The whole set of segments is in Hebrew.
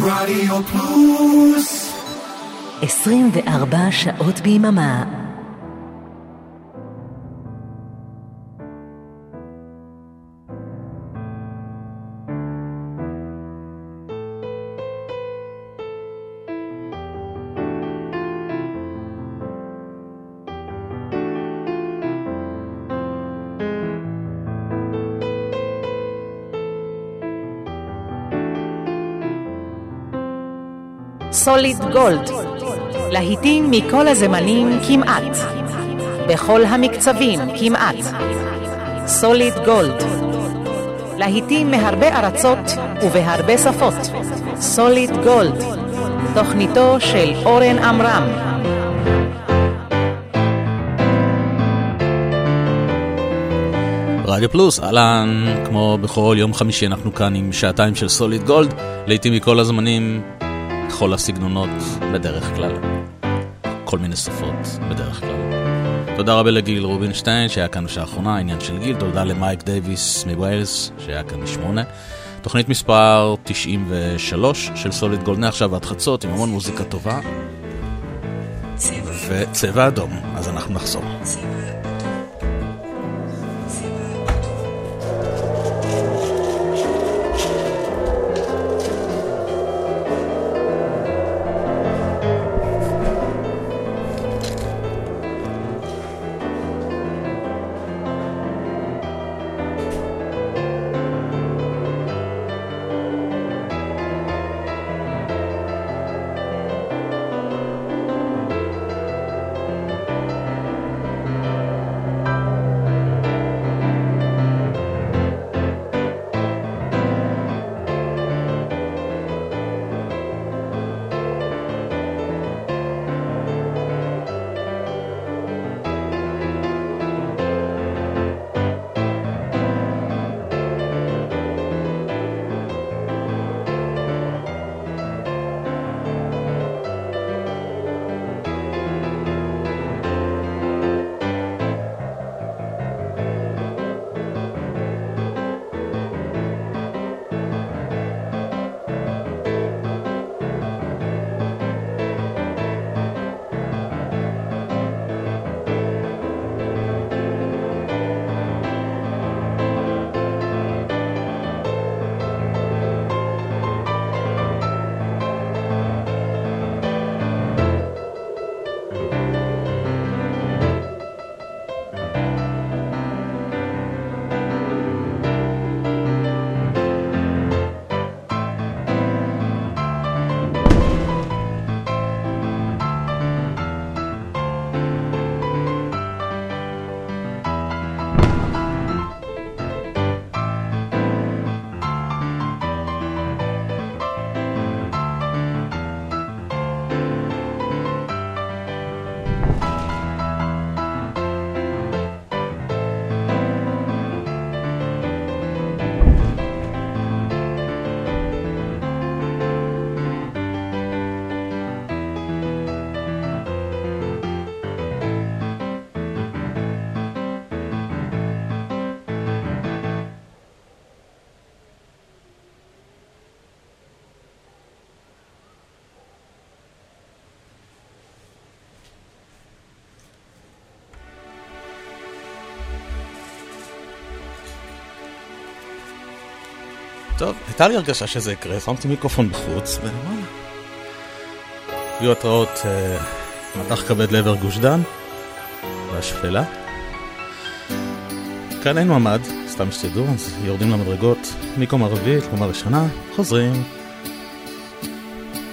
רדיו פלוס. 24 שעות ביממה סוליד גולד, להיטים מכל הזמנים כמעט, בכל המקצבים כמעט. סוליד גולד, להיטים מהרבה ארצות ובהרבה שפות. סוליד גולד, תוכניתו של אורן עמרם. רדיו פלוס, אהלן, כמו בכל יום חמישי אנחנו כאן עם שעתיים של סוליד גולד, לעיתים מכל הזמנים, בכל הסגנונות בדרך כלל. כל מיני שפות בדרך כלל. תודה רבה לגיל רובינשטיין שהיה כאן בשעה האחרונה, עניין של גיל, תודה למייק דייוויס מווילס שהיה כאן בשמונה. תוכנית מספר 93 של סוליד גולד מעכשיו ועד חצות עם המון מוזיקה טובה. וצבע אדום, אז אנחנו נחזור. טוב, הייתה לי הרגשה שזה יקרה, שמתי מיקרופון בחוץ, ווואלה. היו התראות אה, מטח כבד לעבר גוש דן, והשפלה. כאן אין ממ"ד, סתם שתדעו, אז יורדים למדרגות מקומה רביעית, קומה ראשונה, חוזרים.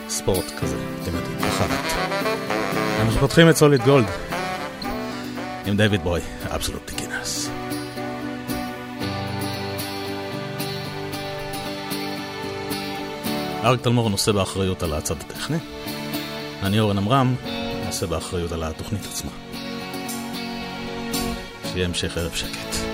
ספורט כזה, אתם יודעים, אחרת. אנחנו פותחים את סוליד גולד עם דיוויד בוי, אבסולוט אריק תלמור נושא באחריות על הצד הטכני. אני אורן עמרם, נושא באחריות על התוכנית עצמה. שיהיה המשך ערב שקט.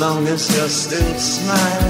Long as you're still smiling.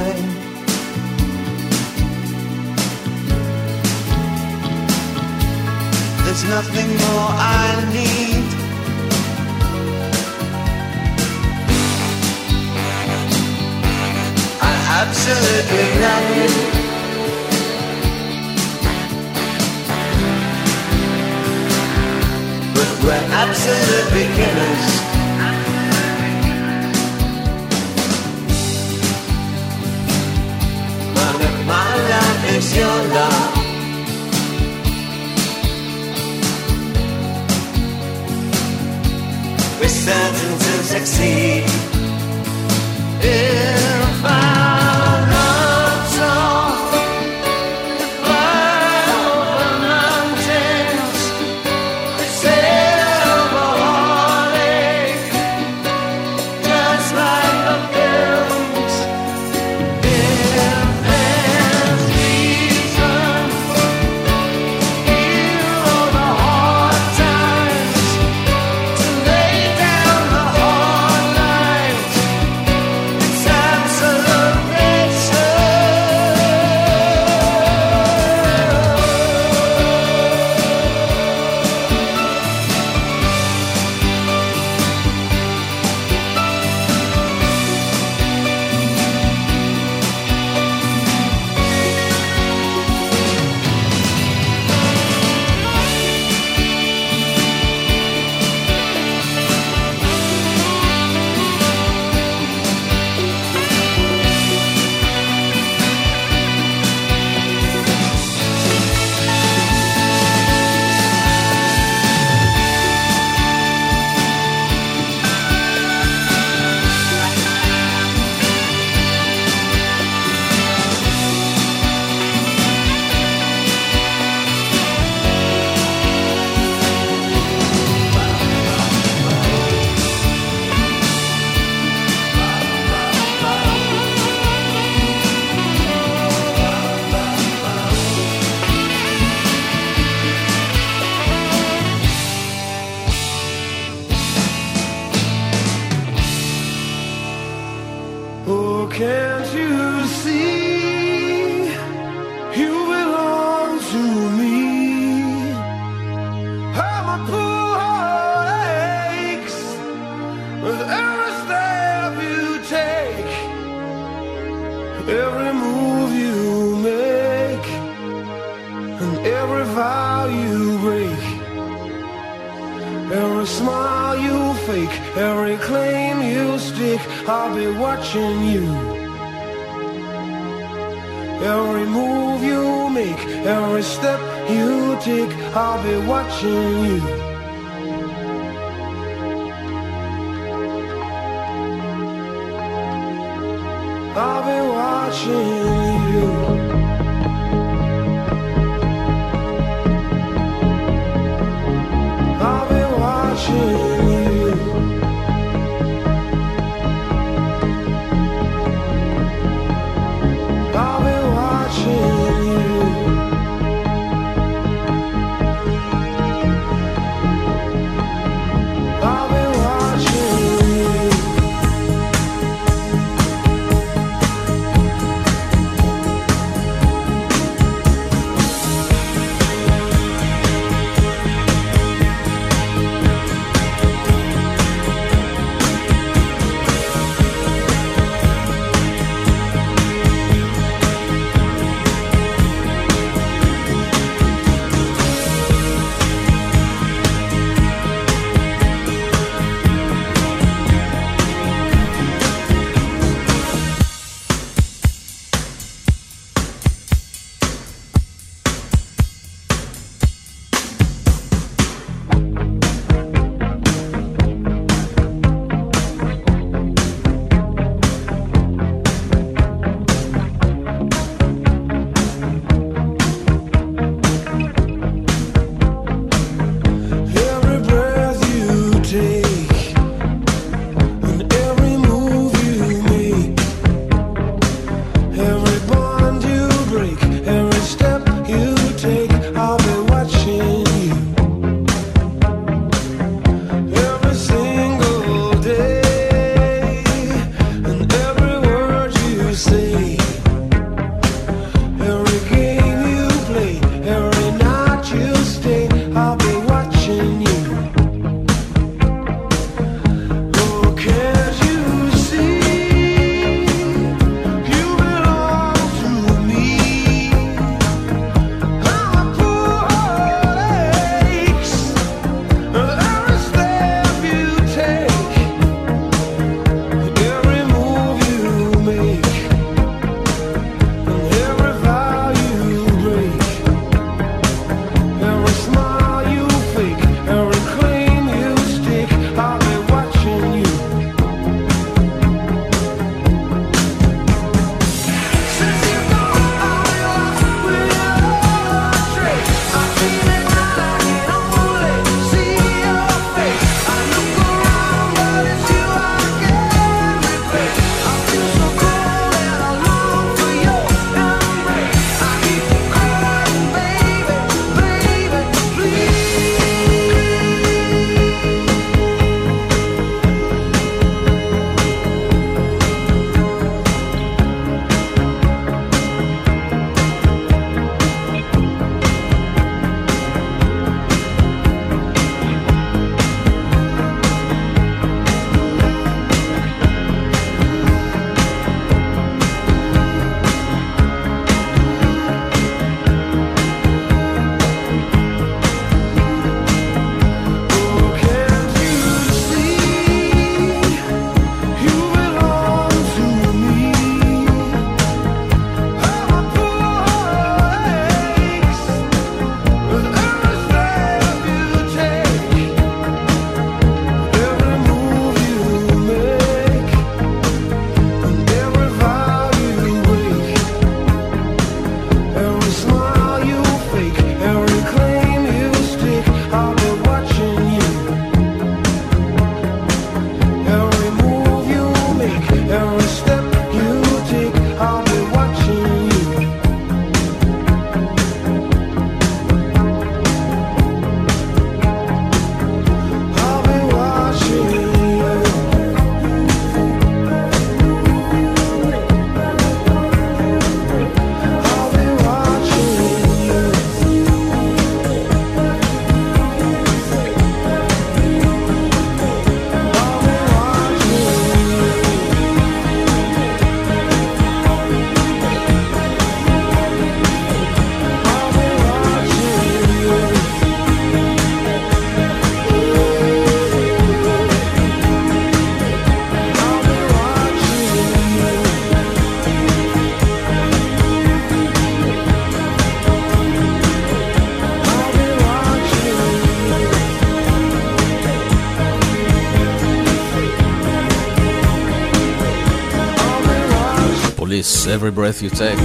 Every Breath You Take,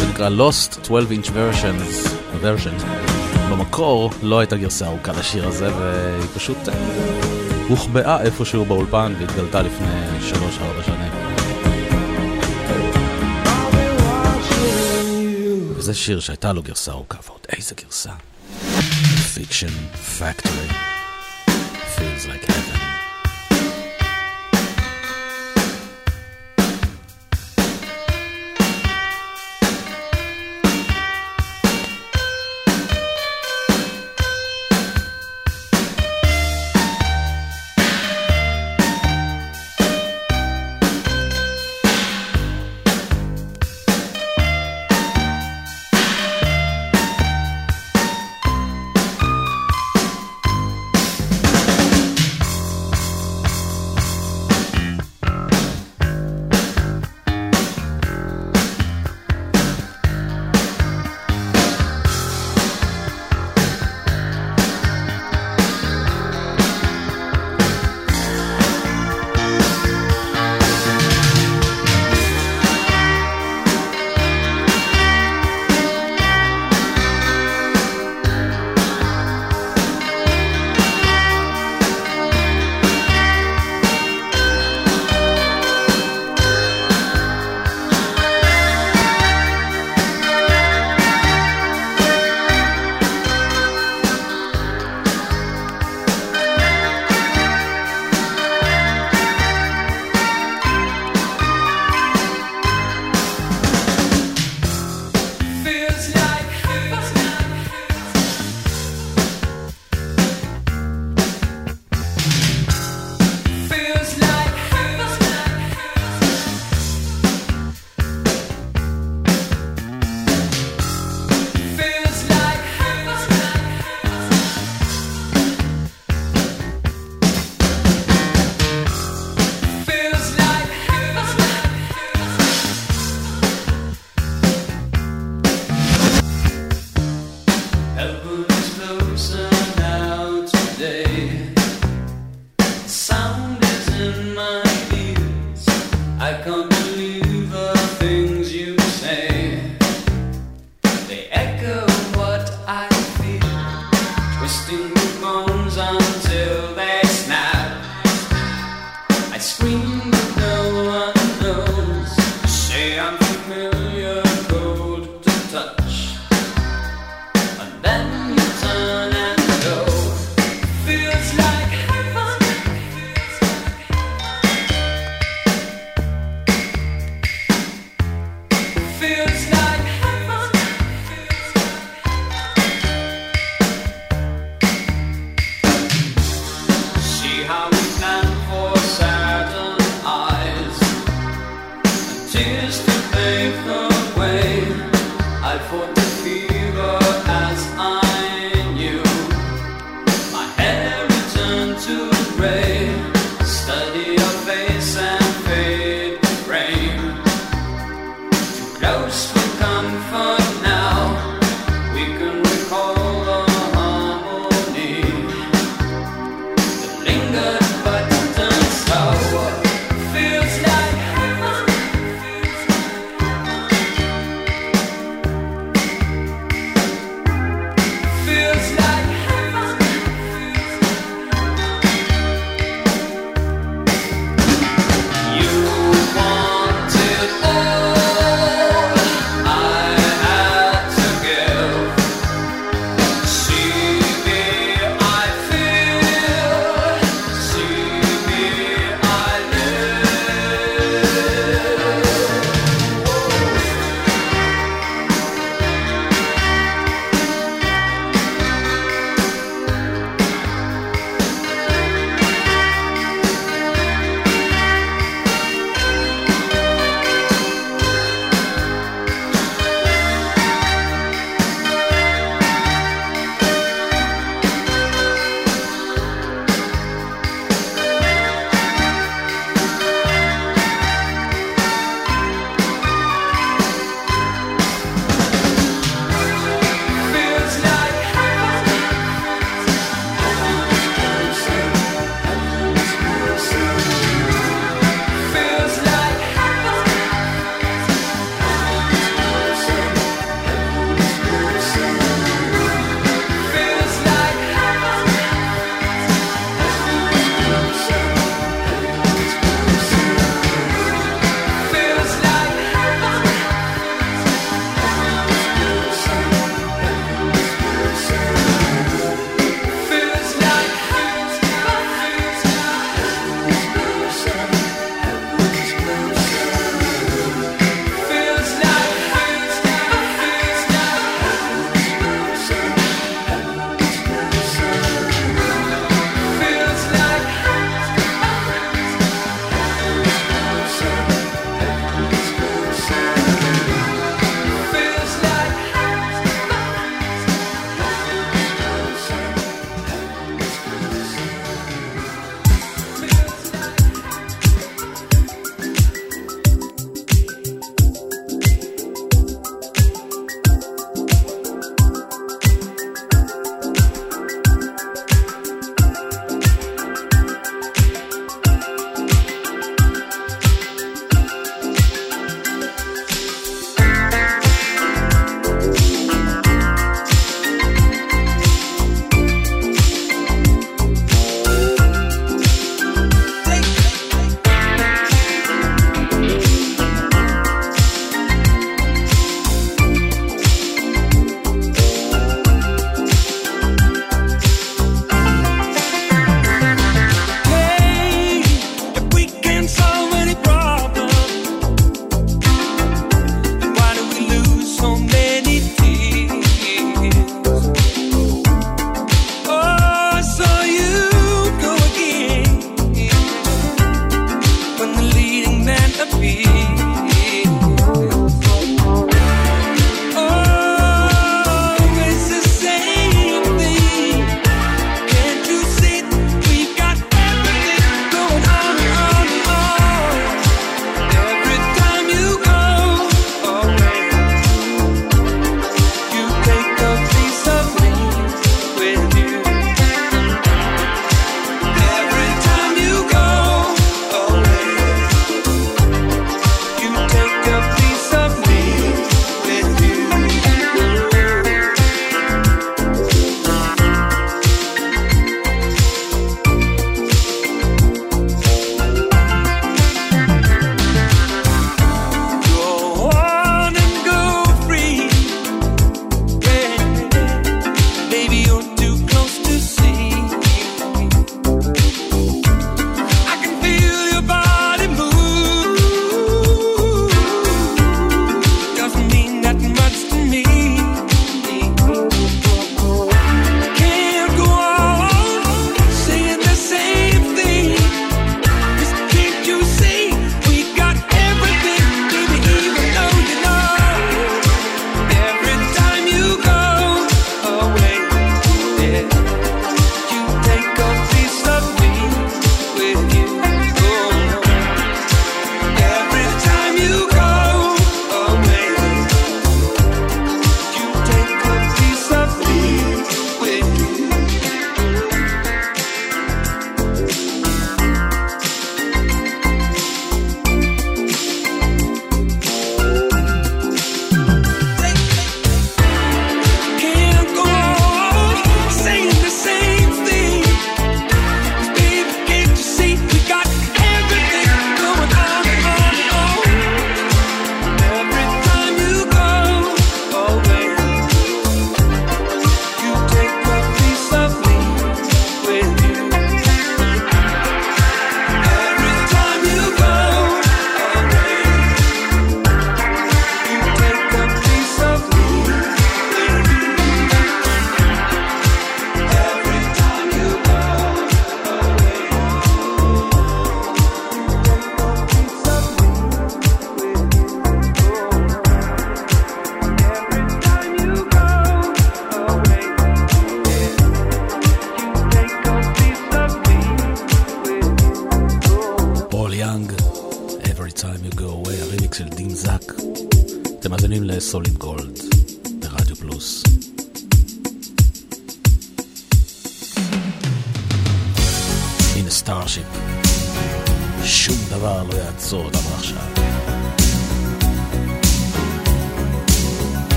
זה נקרא Lost 12 inch versions, version. במקור לא הייתה גרסה ארוכה לשיר הזה, והיא פשוט אה, הוחבאה איפשהו באולפן והתגלתה לפני 3-4 שנים. וזה שיר שהייתה לו גרסה ארוכה, ועוד איזה גרסה. Fiction Factory. Feels like heaven.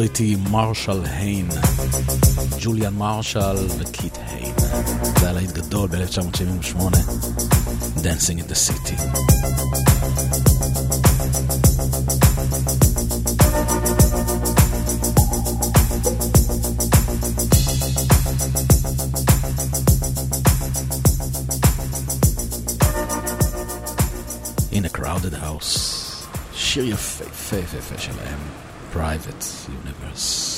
הבריטי מרשל היין, ג'וליאן מרשל וקיט היין. זה היה להיט גדול ב-1978, Dancing in the City. In a crowded house, שיר יפהפה יפהפה שלהם. Private universe.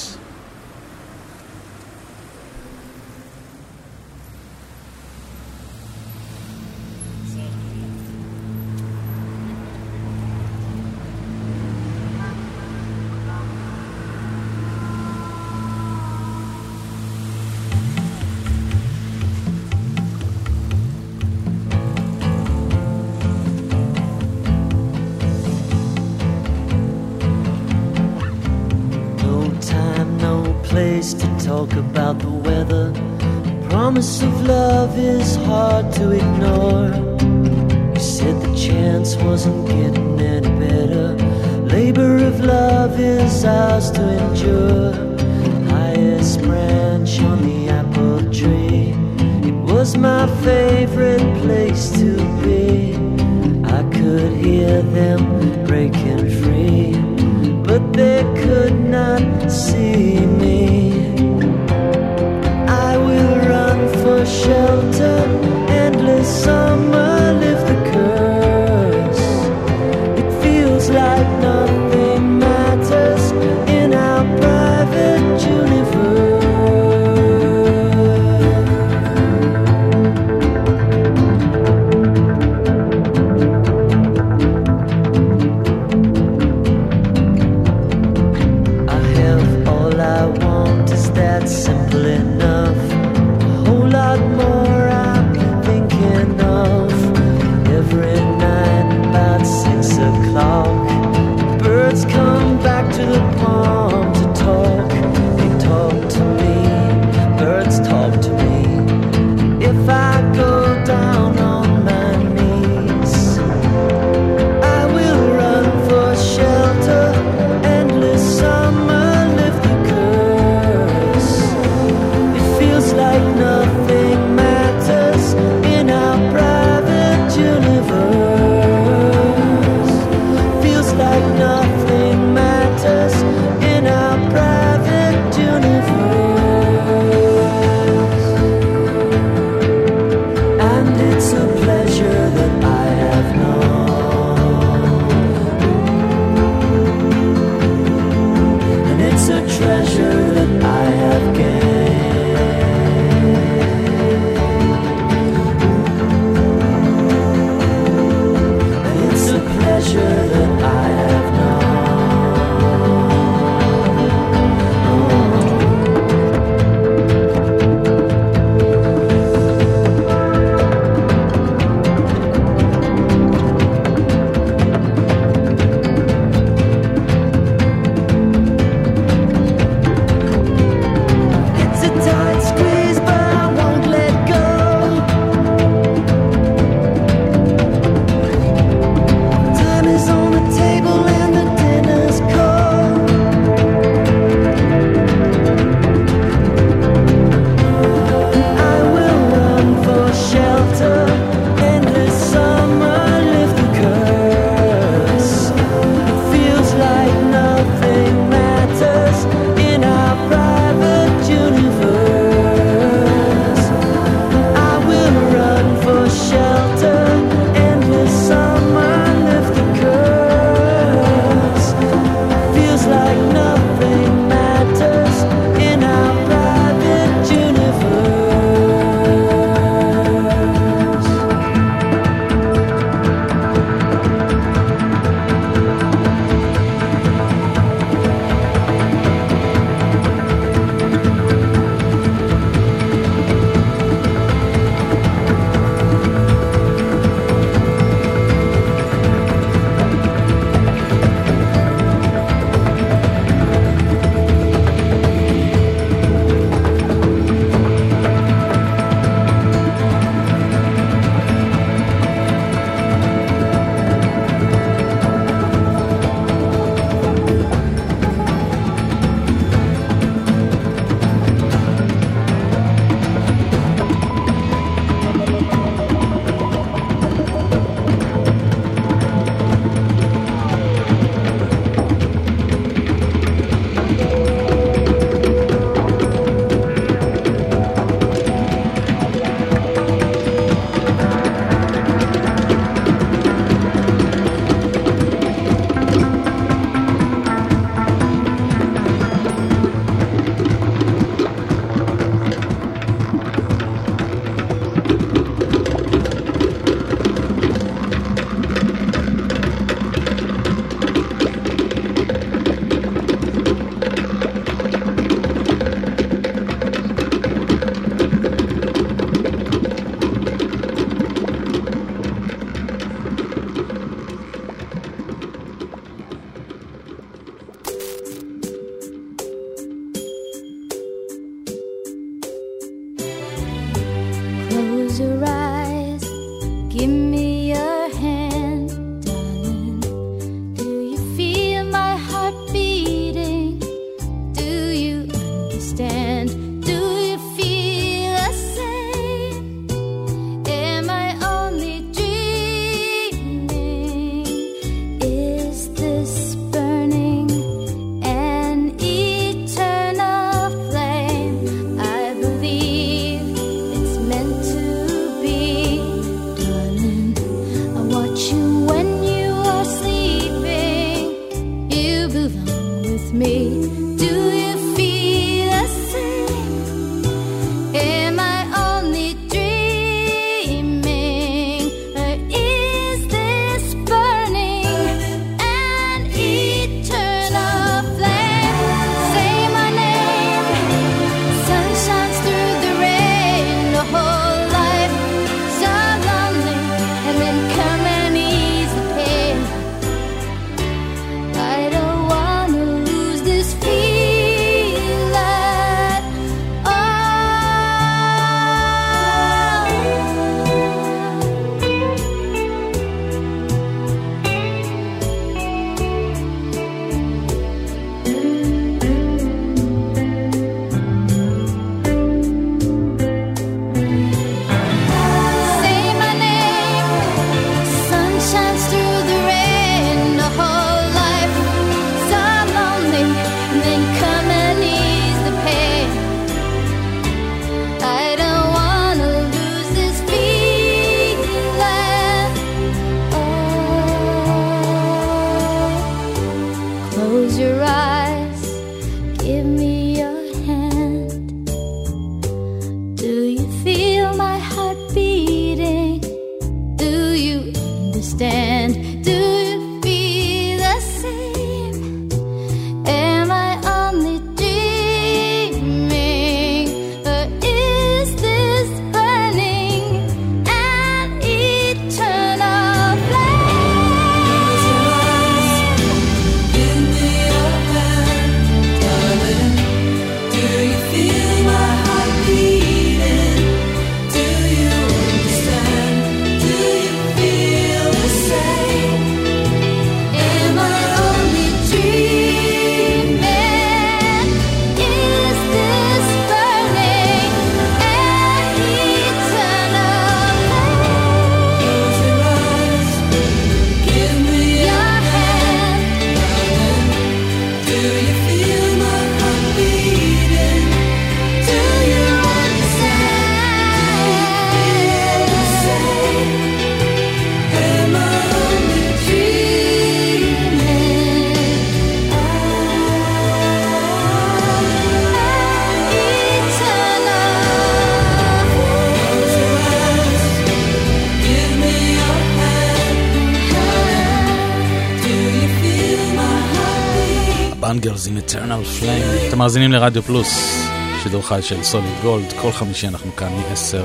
מאזינים לרדיו פלוס, שידור חי של סוליד גולד, כל חמישי אנחנו כאן מ-10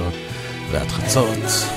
ועד חצות.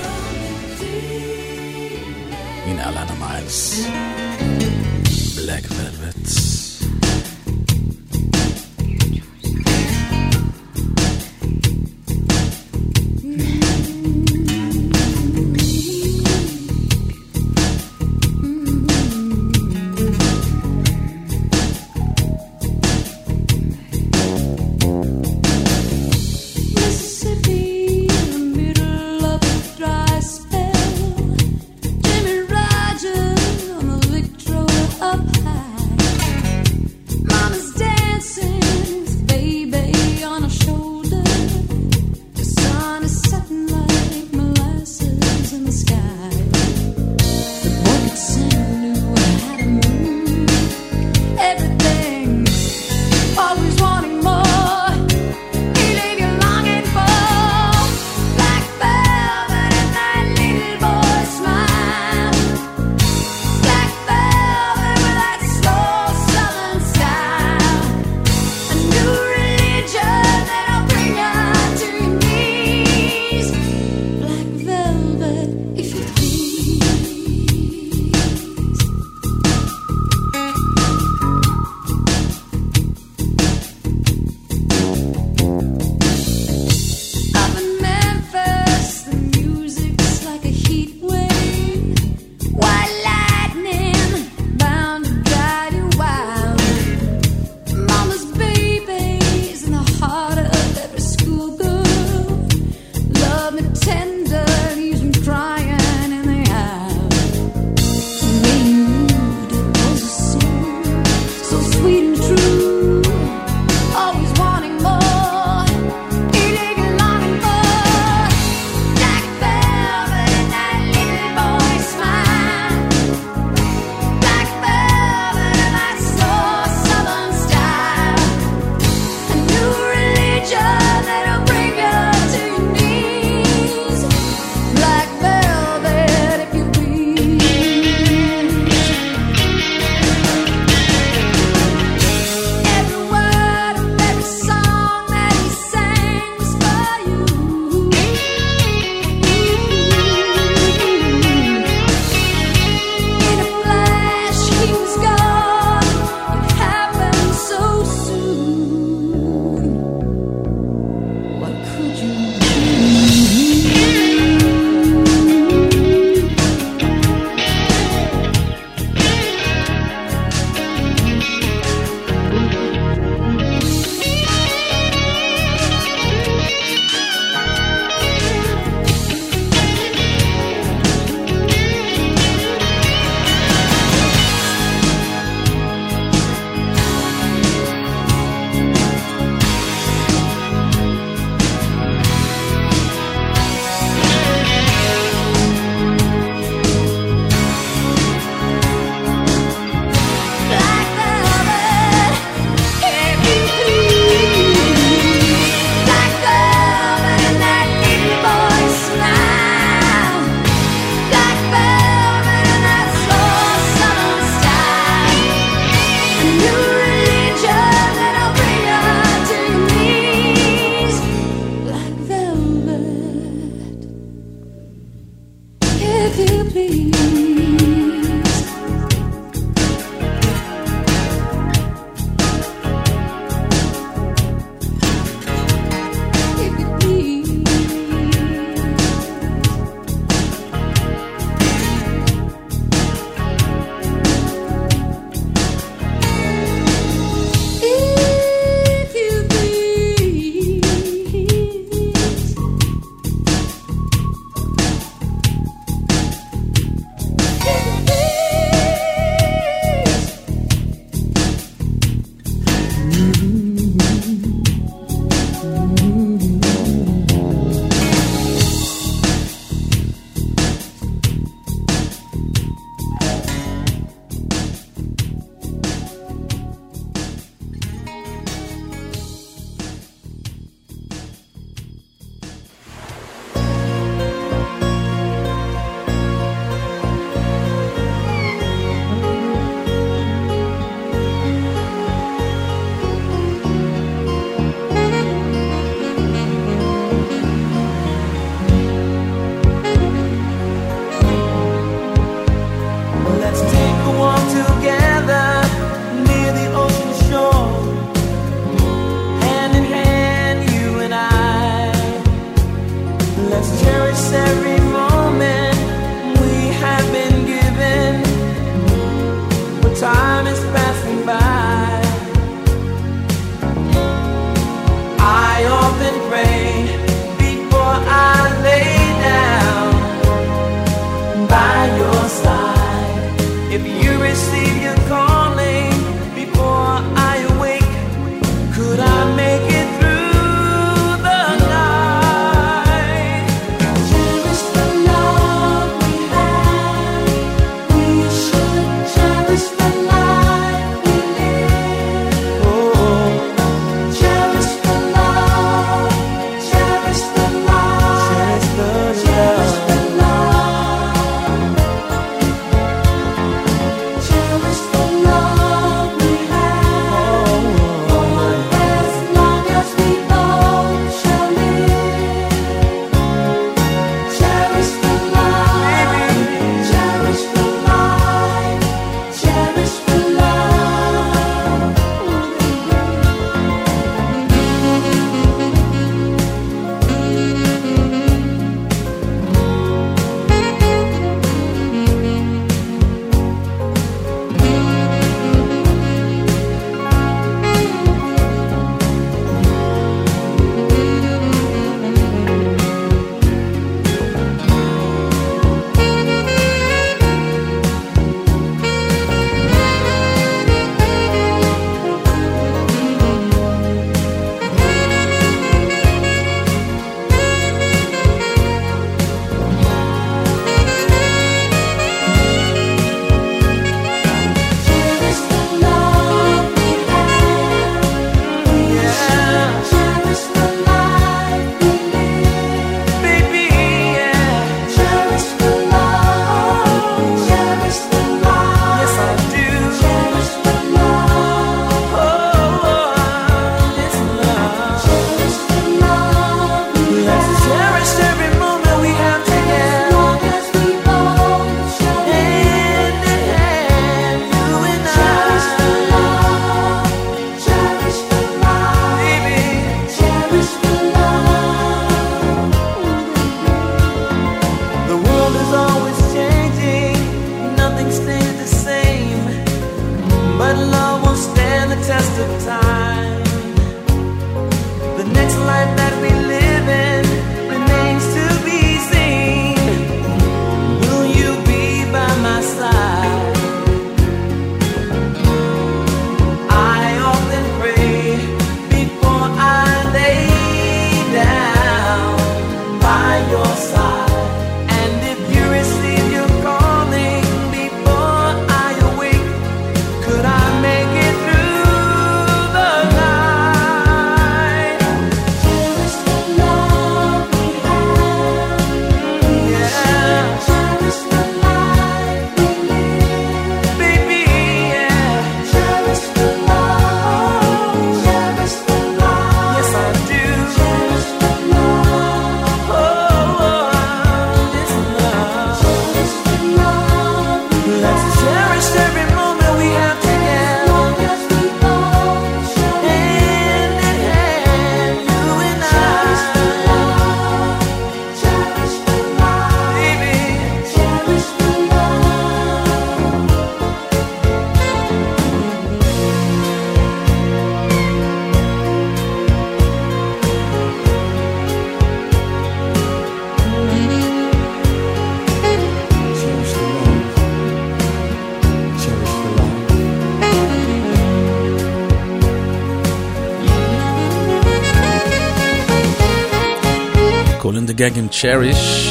גג עם צ'ריש.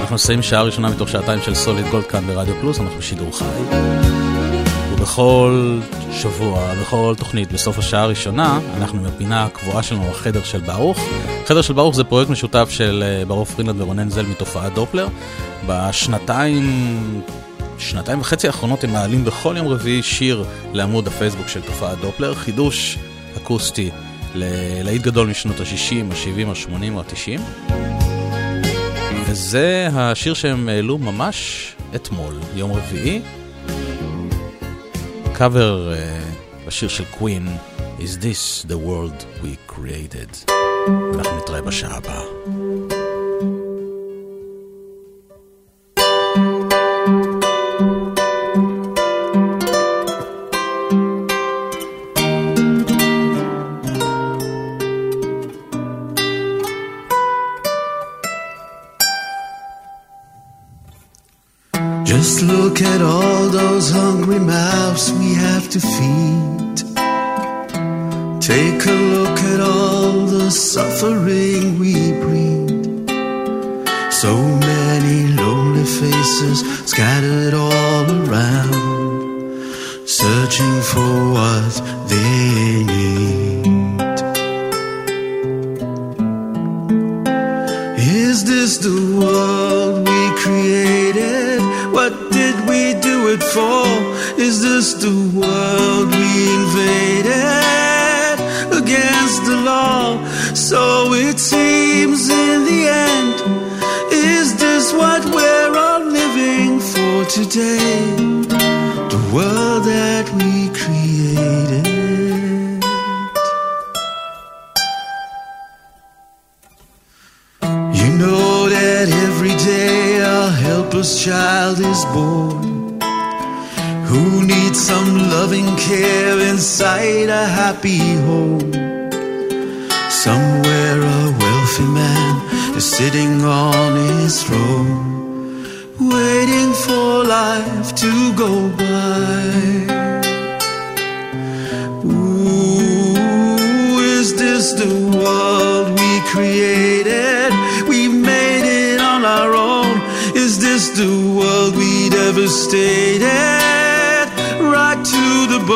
אנחנו נסיים שעה ראשונה מתוך שעתיים של סוליד גולד כאן ברדיו פלוס, אנחנו בשידור חי. ובכל שבוע, בכל תוכנית, בסוף השעה הראשונה, אנחנו בפינה הקבועה שלנו, החדר של ברוך. חדר של ברוך זה פרויקט משותף של אה, ברוך פרידלנד ורונן זל מתופעת דופלר. בשנתיים, שנתיים וחצי האחרונות הם מעלים בכל יום רביעי שיר לעמוד הפייסבוק של תופעת דופלר, חידוש אקוסטי ללהיט גדול משנות ה-60, ה-70, ה-80 או ה-90. וזה השיר שהם העלו ממש אתמול, יום רביעי. קאבר uh, בשיר של קווין, Is this the world we created? אנחנו נתראה בשעה הבאה. Just look at all those hungry mouths we have to feed. Take a look at all the suffering we breed. So many lonely faces scattered all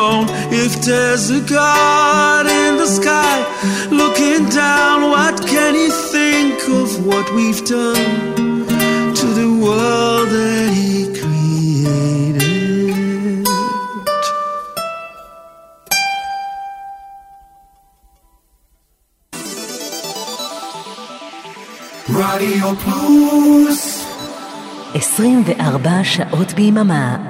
to the bone. If there's a God in the sky looking down, what can he think of what we've done to the world that he created? רדיו פלוס 24 שעות ביממה.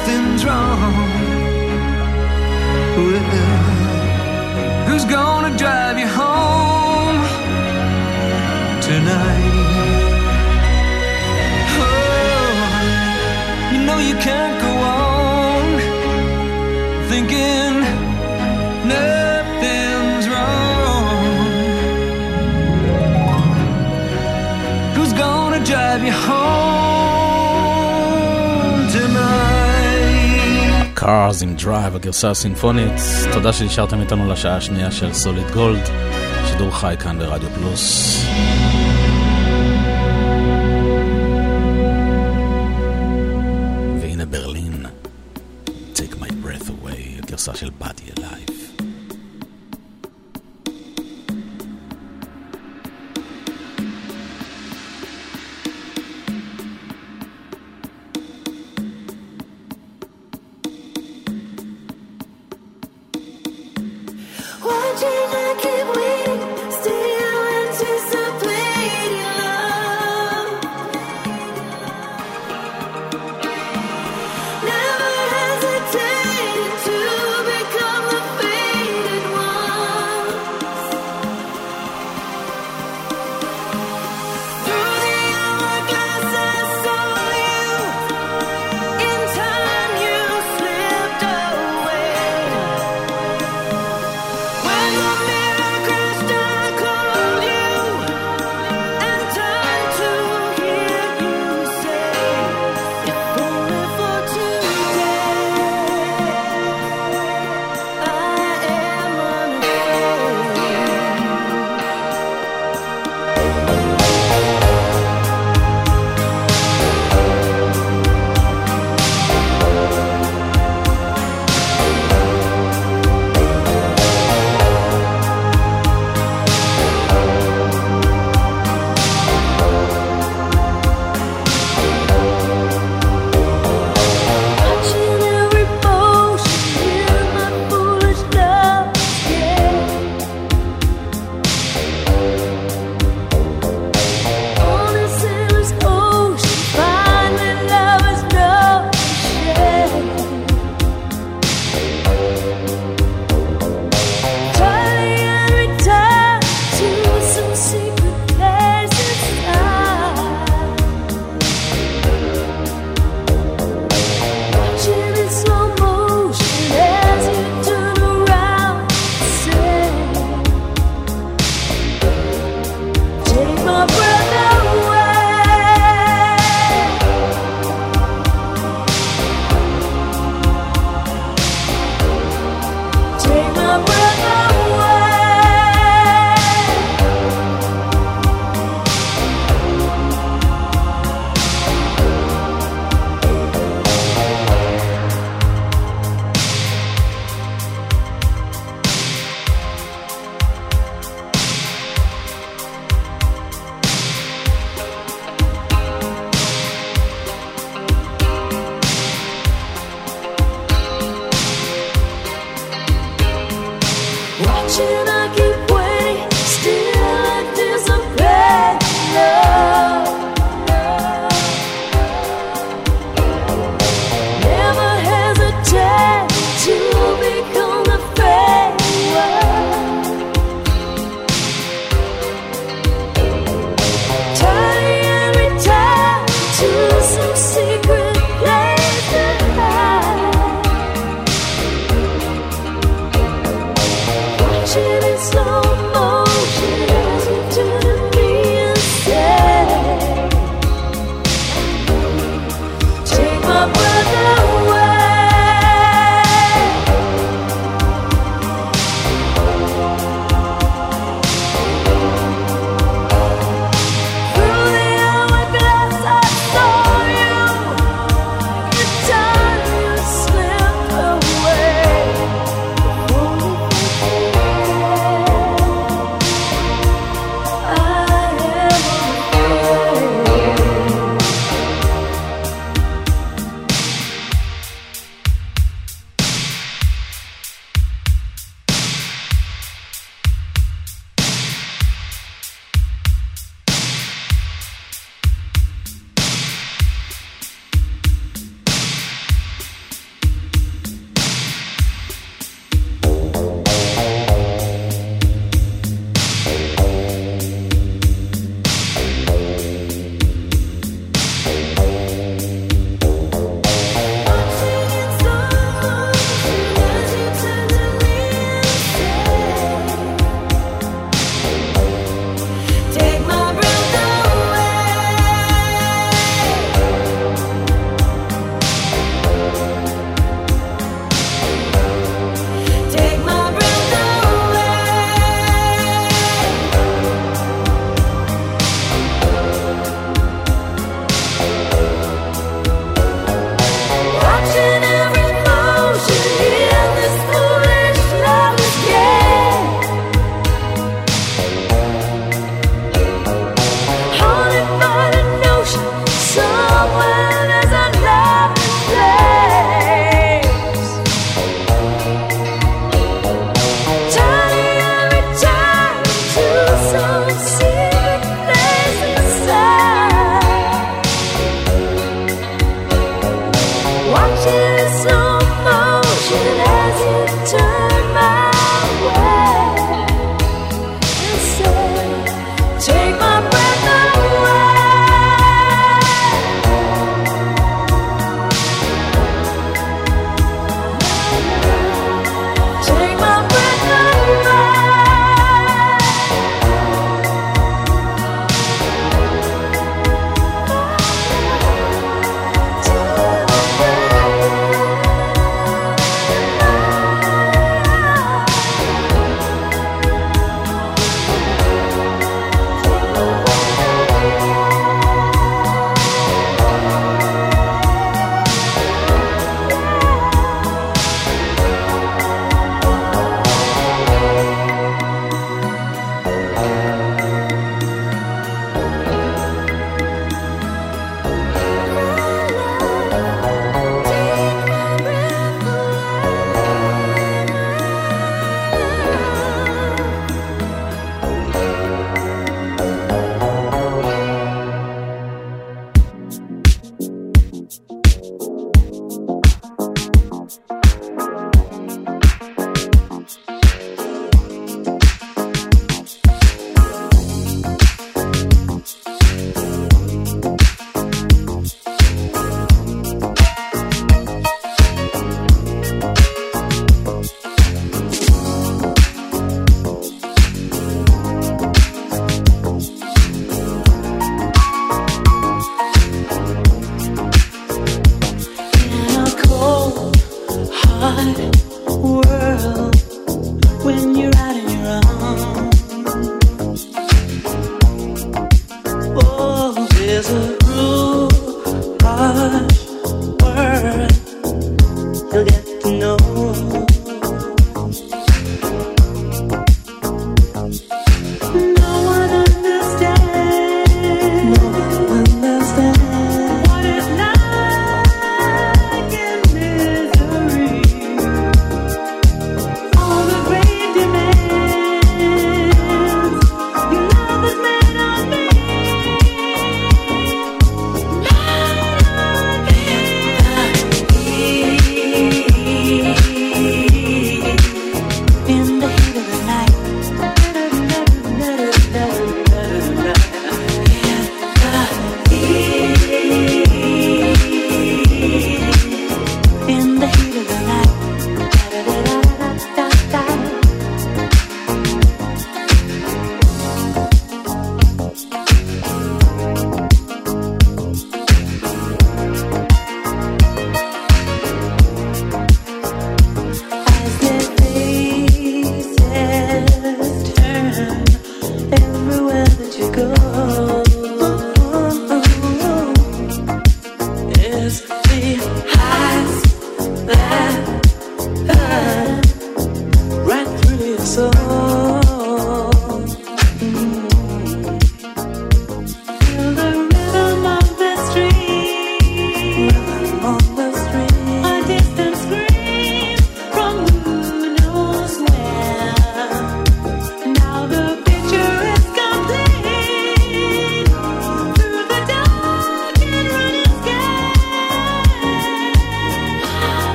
something's wrong. Well, who's gonna drive you home tonight? Oh, you know you can't Cars in Drive, הגרסה הסימפונית. תודה שנשארתם איתנו לשעה השנייה של סוליד גולד, שידור חי כאן ברדיו פלוס.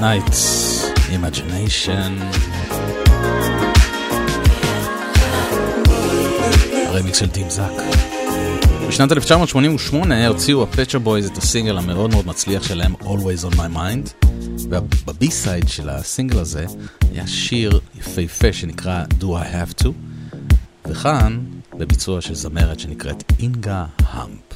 Nights, Imagination. רמיקס של טים זאק. בשנת 1988 הוציאו ה Pet Shop Boys את הסינגל המאוד מאוד מצליח שלהם Always on my mind וב B-side של הסינגל הזה היה שיר יפהפה שנקרא Do I have to וכאן בביצוע של זמרת שנקראת Inga Humpe.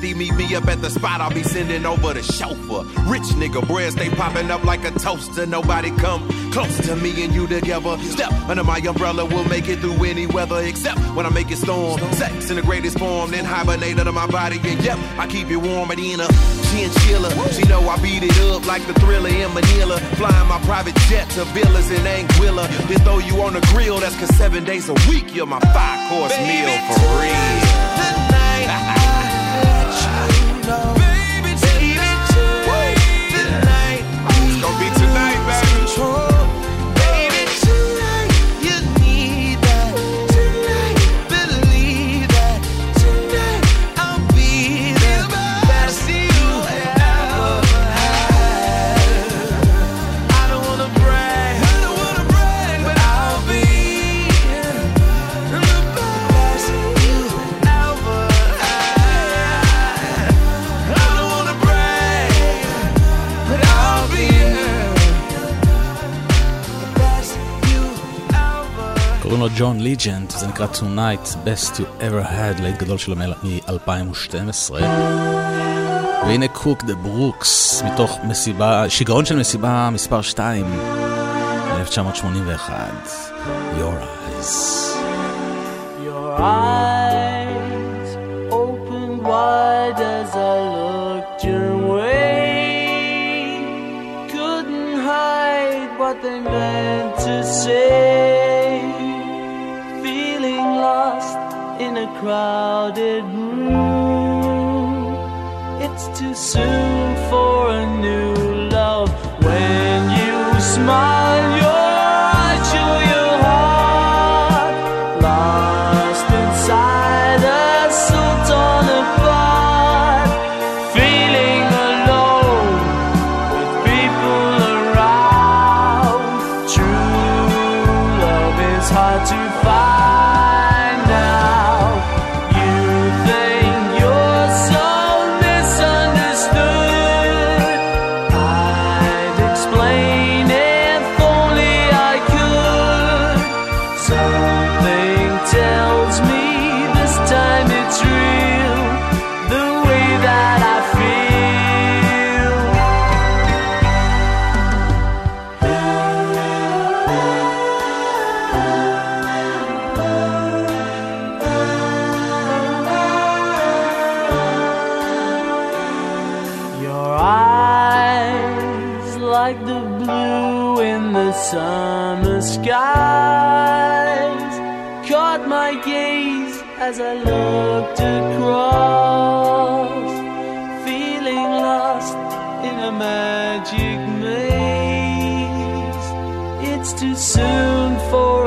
Meet me up at the spot. I'll be sending over the chauffeur. Rich nigga, bread stay popping up like a toaster. Nobody come close to me and you together. Step under my umbrella, we'll make it through any weather except when I make it storm. Sex in the greatest form, then hibernate under my body. And yep, I keep you warm at in a chinchilla. She know I beat it up like the thriller in Manila. Flying my private jet to villas in Anguilla. Then throw you on the grill, that's cause seven days a week you're my five course meal for real. Oh. ג'ון ליג'נד, זה נקרא Tonight Best You Ever Had, להיט גדול שלו מ-2012. והנה קוק דה ברוקס, מתוך מסיבה, שיגעון של מסיבה מספר 2, 1981, Your Eyes. Your eyes open wide as I looked your way. Couldn't hide what they meant to say. A crowded room. It's too soon for a new love. When you smile, in a magic maze. It's too soon for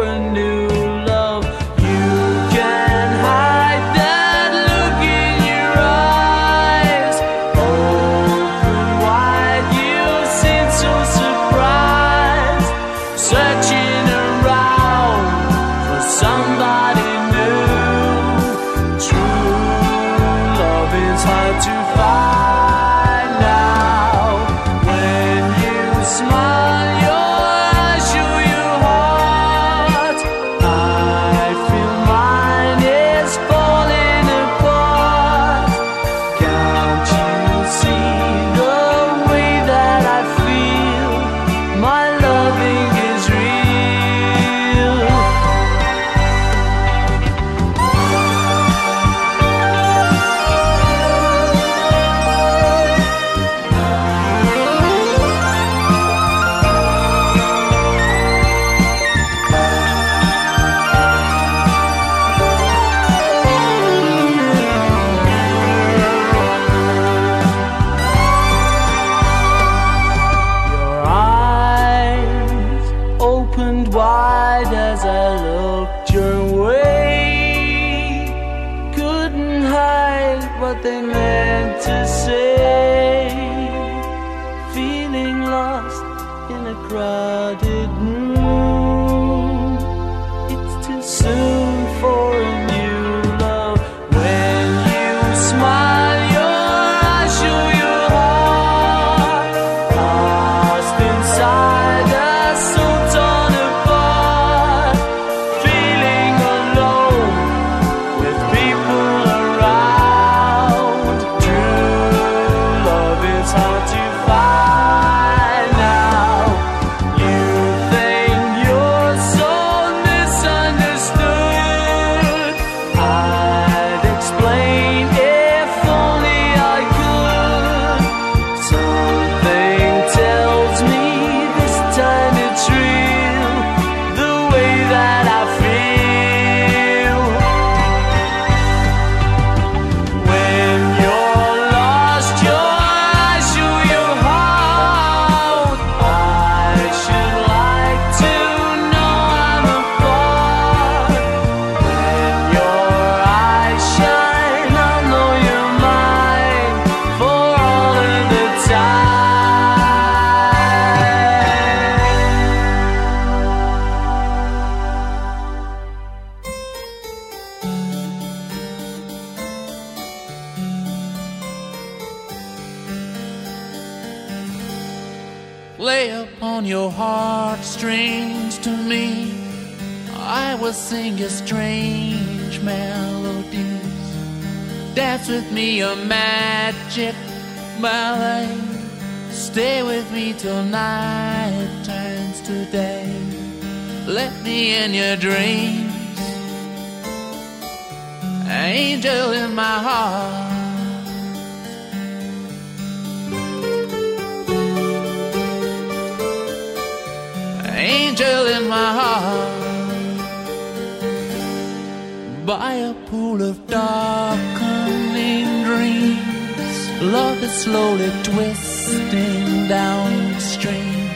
is slowly twisting downstream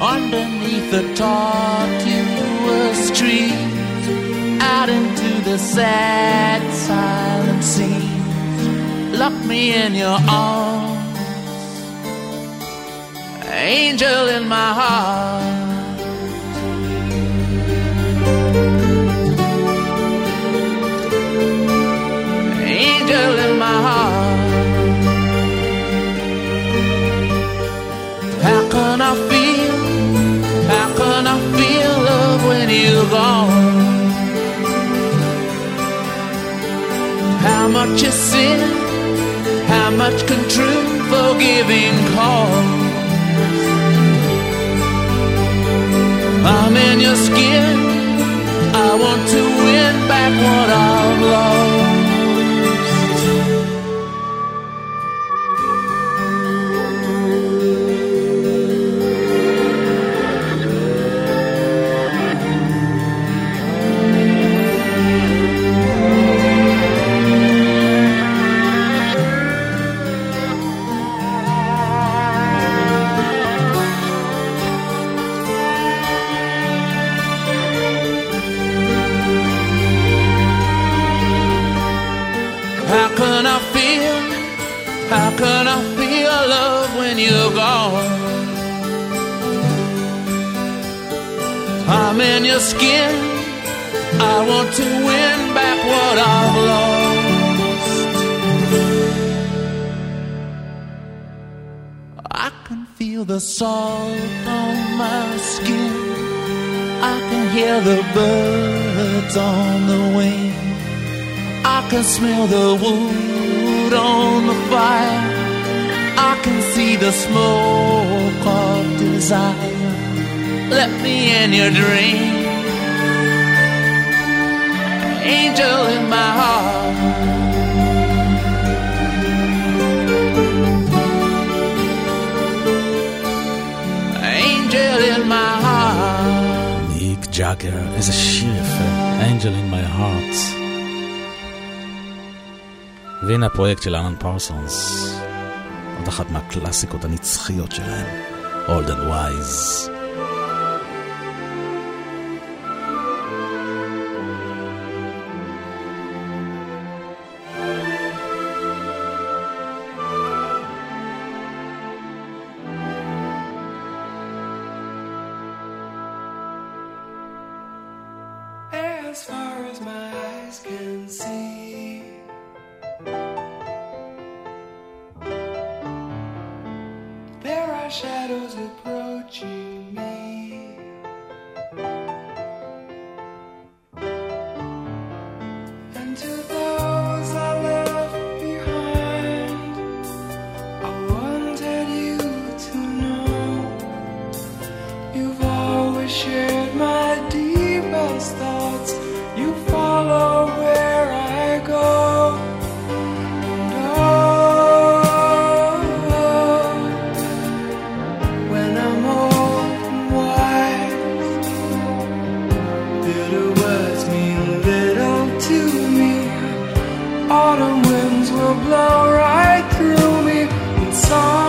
underneath the tortuous tree out into the sad silent sea. lock me in your arms. Angel in my heart. you wrong. How much is sin? How much can true forgiving cost? I'm in your skin. I want to win back what I've lost. your skin. I want to win back what I've lost. I can feel the salt on my skin. I can hear the birds on the wing. I can smell the wood on the fire. I can see the smoke of desire. let me in your dream. Angel in my heart. Angel in my heart. ג'אגר, איזה שיר יפה. Angel in my heart. והנה הפרויקט של אלן פרסונס. עוד אחת מהקלאסיקות הנצחיות שלהם. Old and Wise. blow right through me. It's all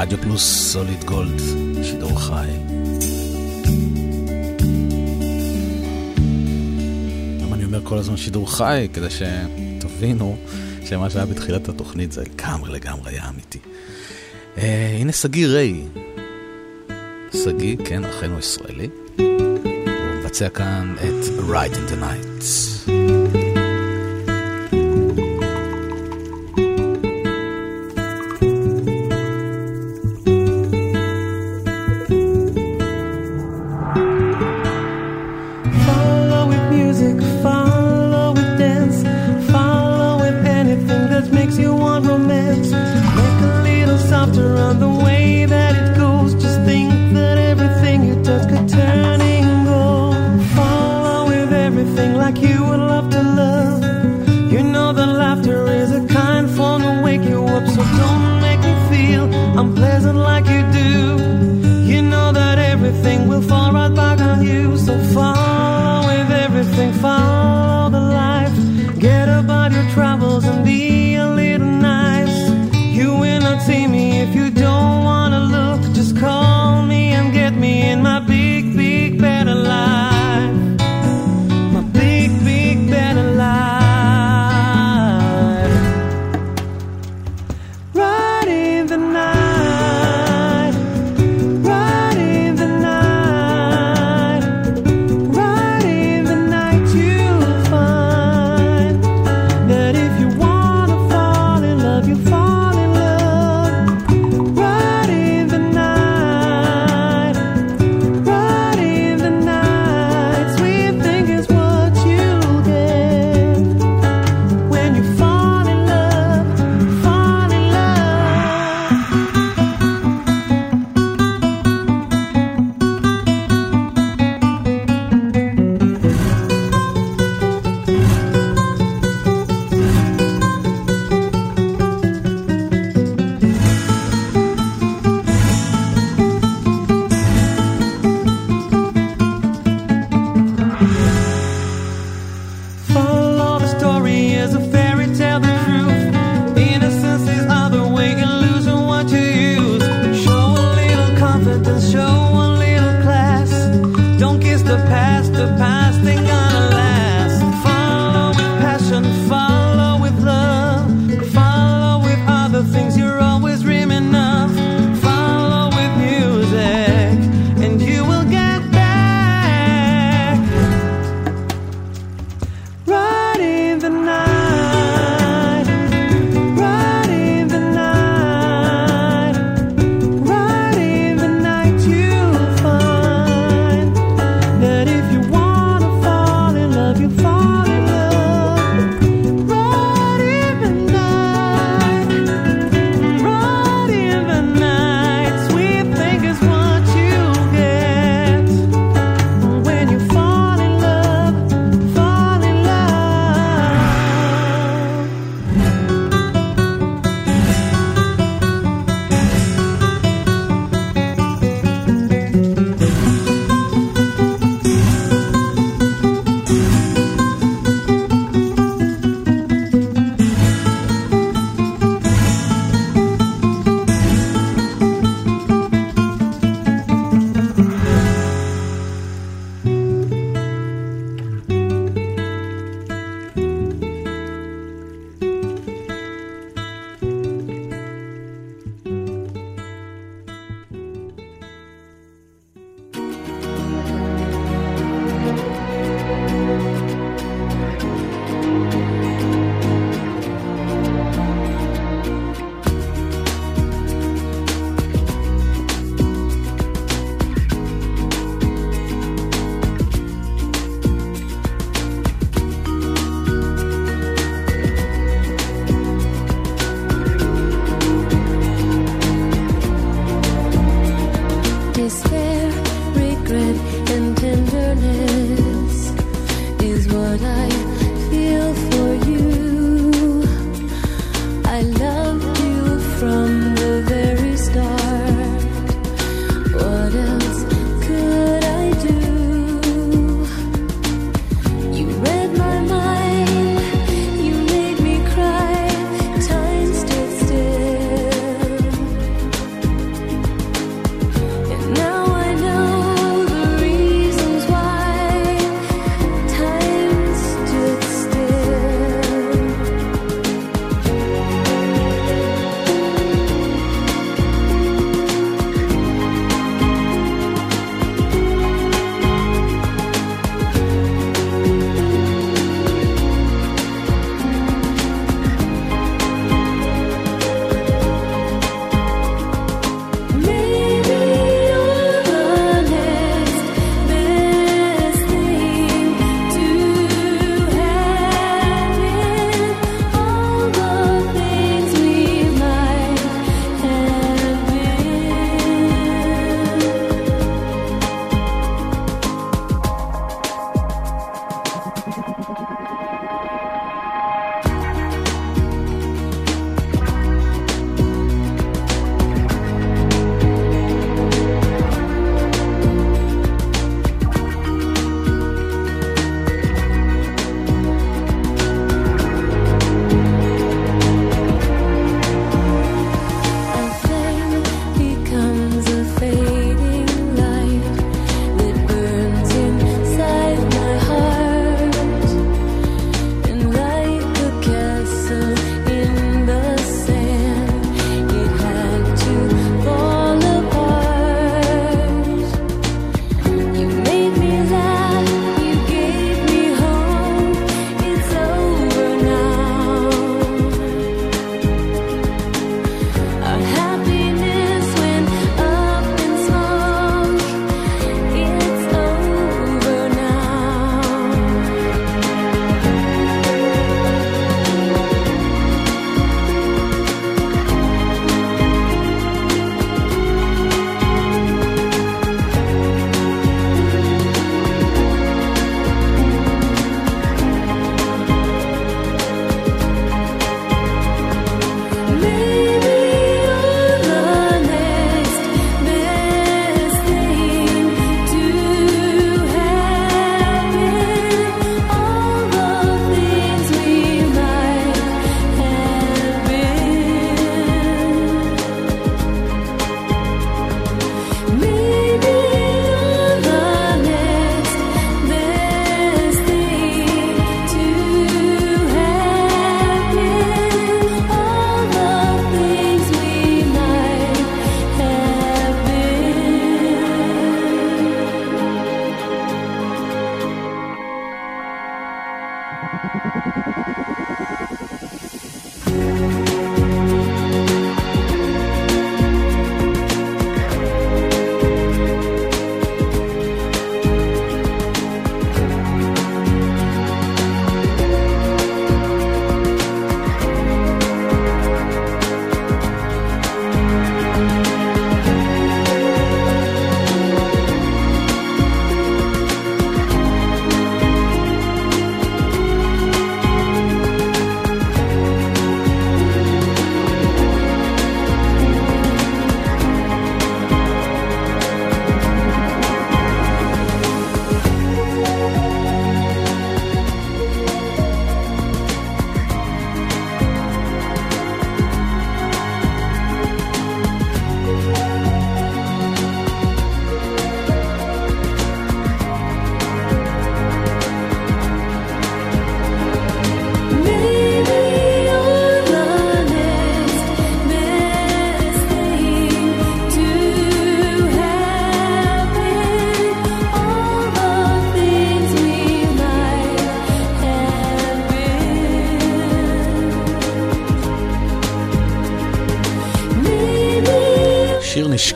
רדיו פלוס סוליד גולד, שידור חי. למה אני אומר כל הזמן שידור חי? כדי שתבינו שמה שהיה בתחילת התוכנית זה לגמרי לגמרי היה אמיתי. Uh, הנה שגיא ריי. שגיא, כן, אכן הוא ישראלי. הוא מבצע כאן את Right in the Night.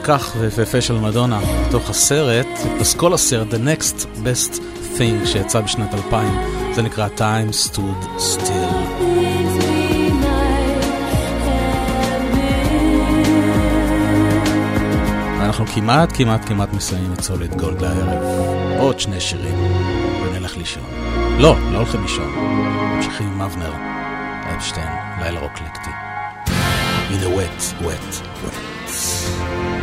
כך ויפהפה של מדונה, בתוך הסרט, פסקול הסרט, The Next Best Thing שיצא בשנת 2000, זה נקרא Time Stood Still. אנחנו כמעט, כמעט, כמעט מסיימים את סוליד גולד הערב. עוד שני שירים, ונלך לישון. לא, לא הולכים לישון. ממשיכים עם אבנר, אפשטיין, לילה רוקלקטי. In a wet, wet, wet.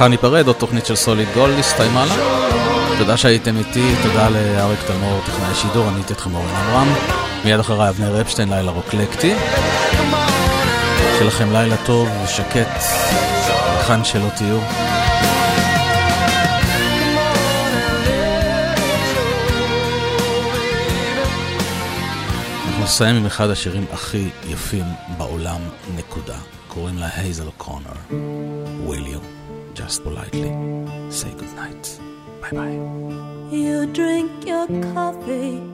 מחר ניפרד, עוד תוכנית של סוליד גולד הסתיימה לה. תודה שהייתם איתי, תודה לאריק תלמור, טכנאי שידור, אני הייתי אתכם אורן עמרם. מיד אחריי אבנר אפשטיין, לילה רוקלקטי. שיהיה לכם לילה טוב ושקט, היכן שלא תהיו. אנחנו נסיים עם אחד השירים הכי יפים בעולם, נקודה. קוראים לה הייזל קונר. just politely say goodnight. Bye bye. You drink your coffee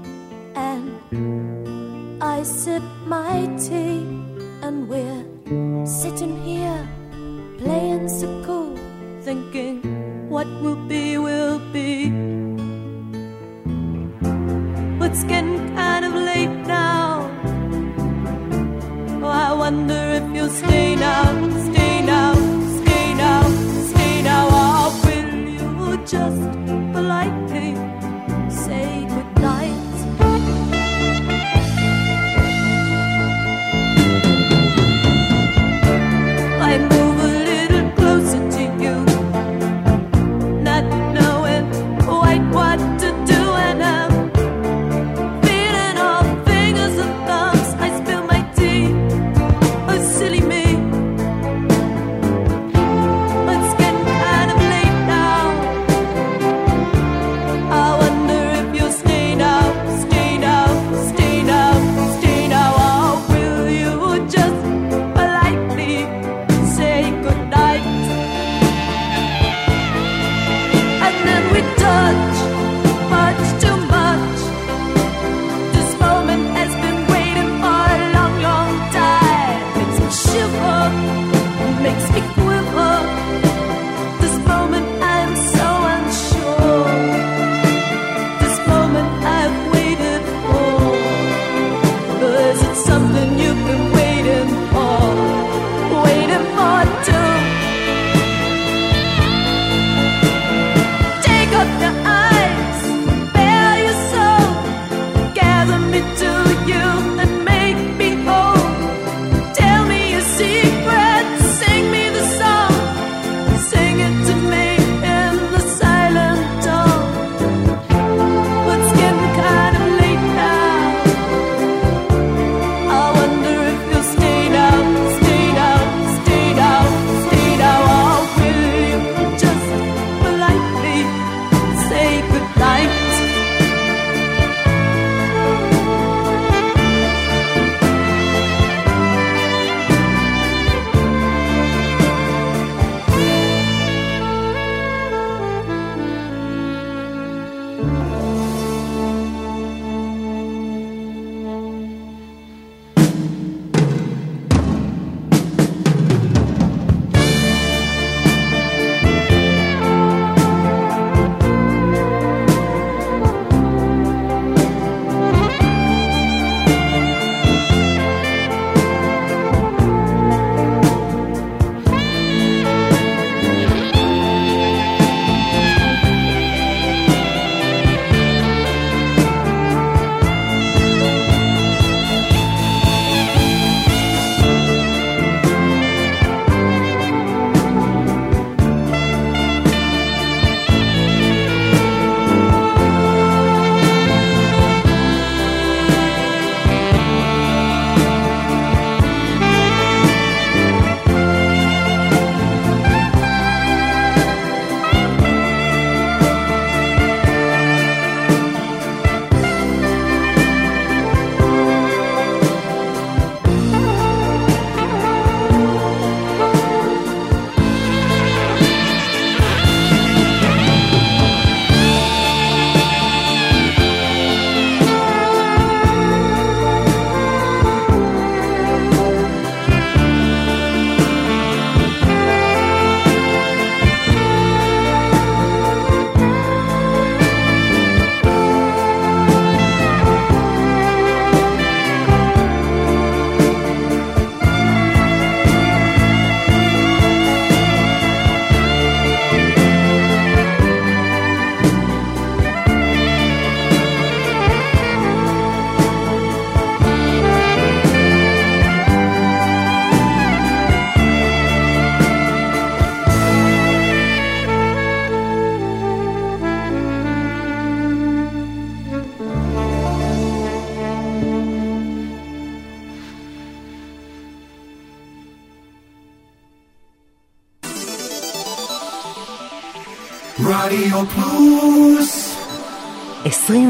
and then we touch.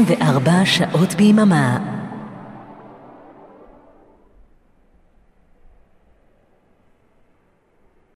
24 שעות ביממה.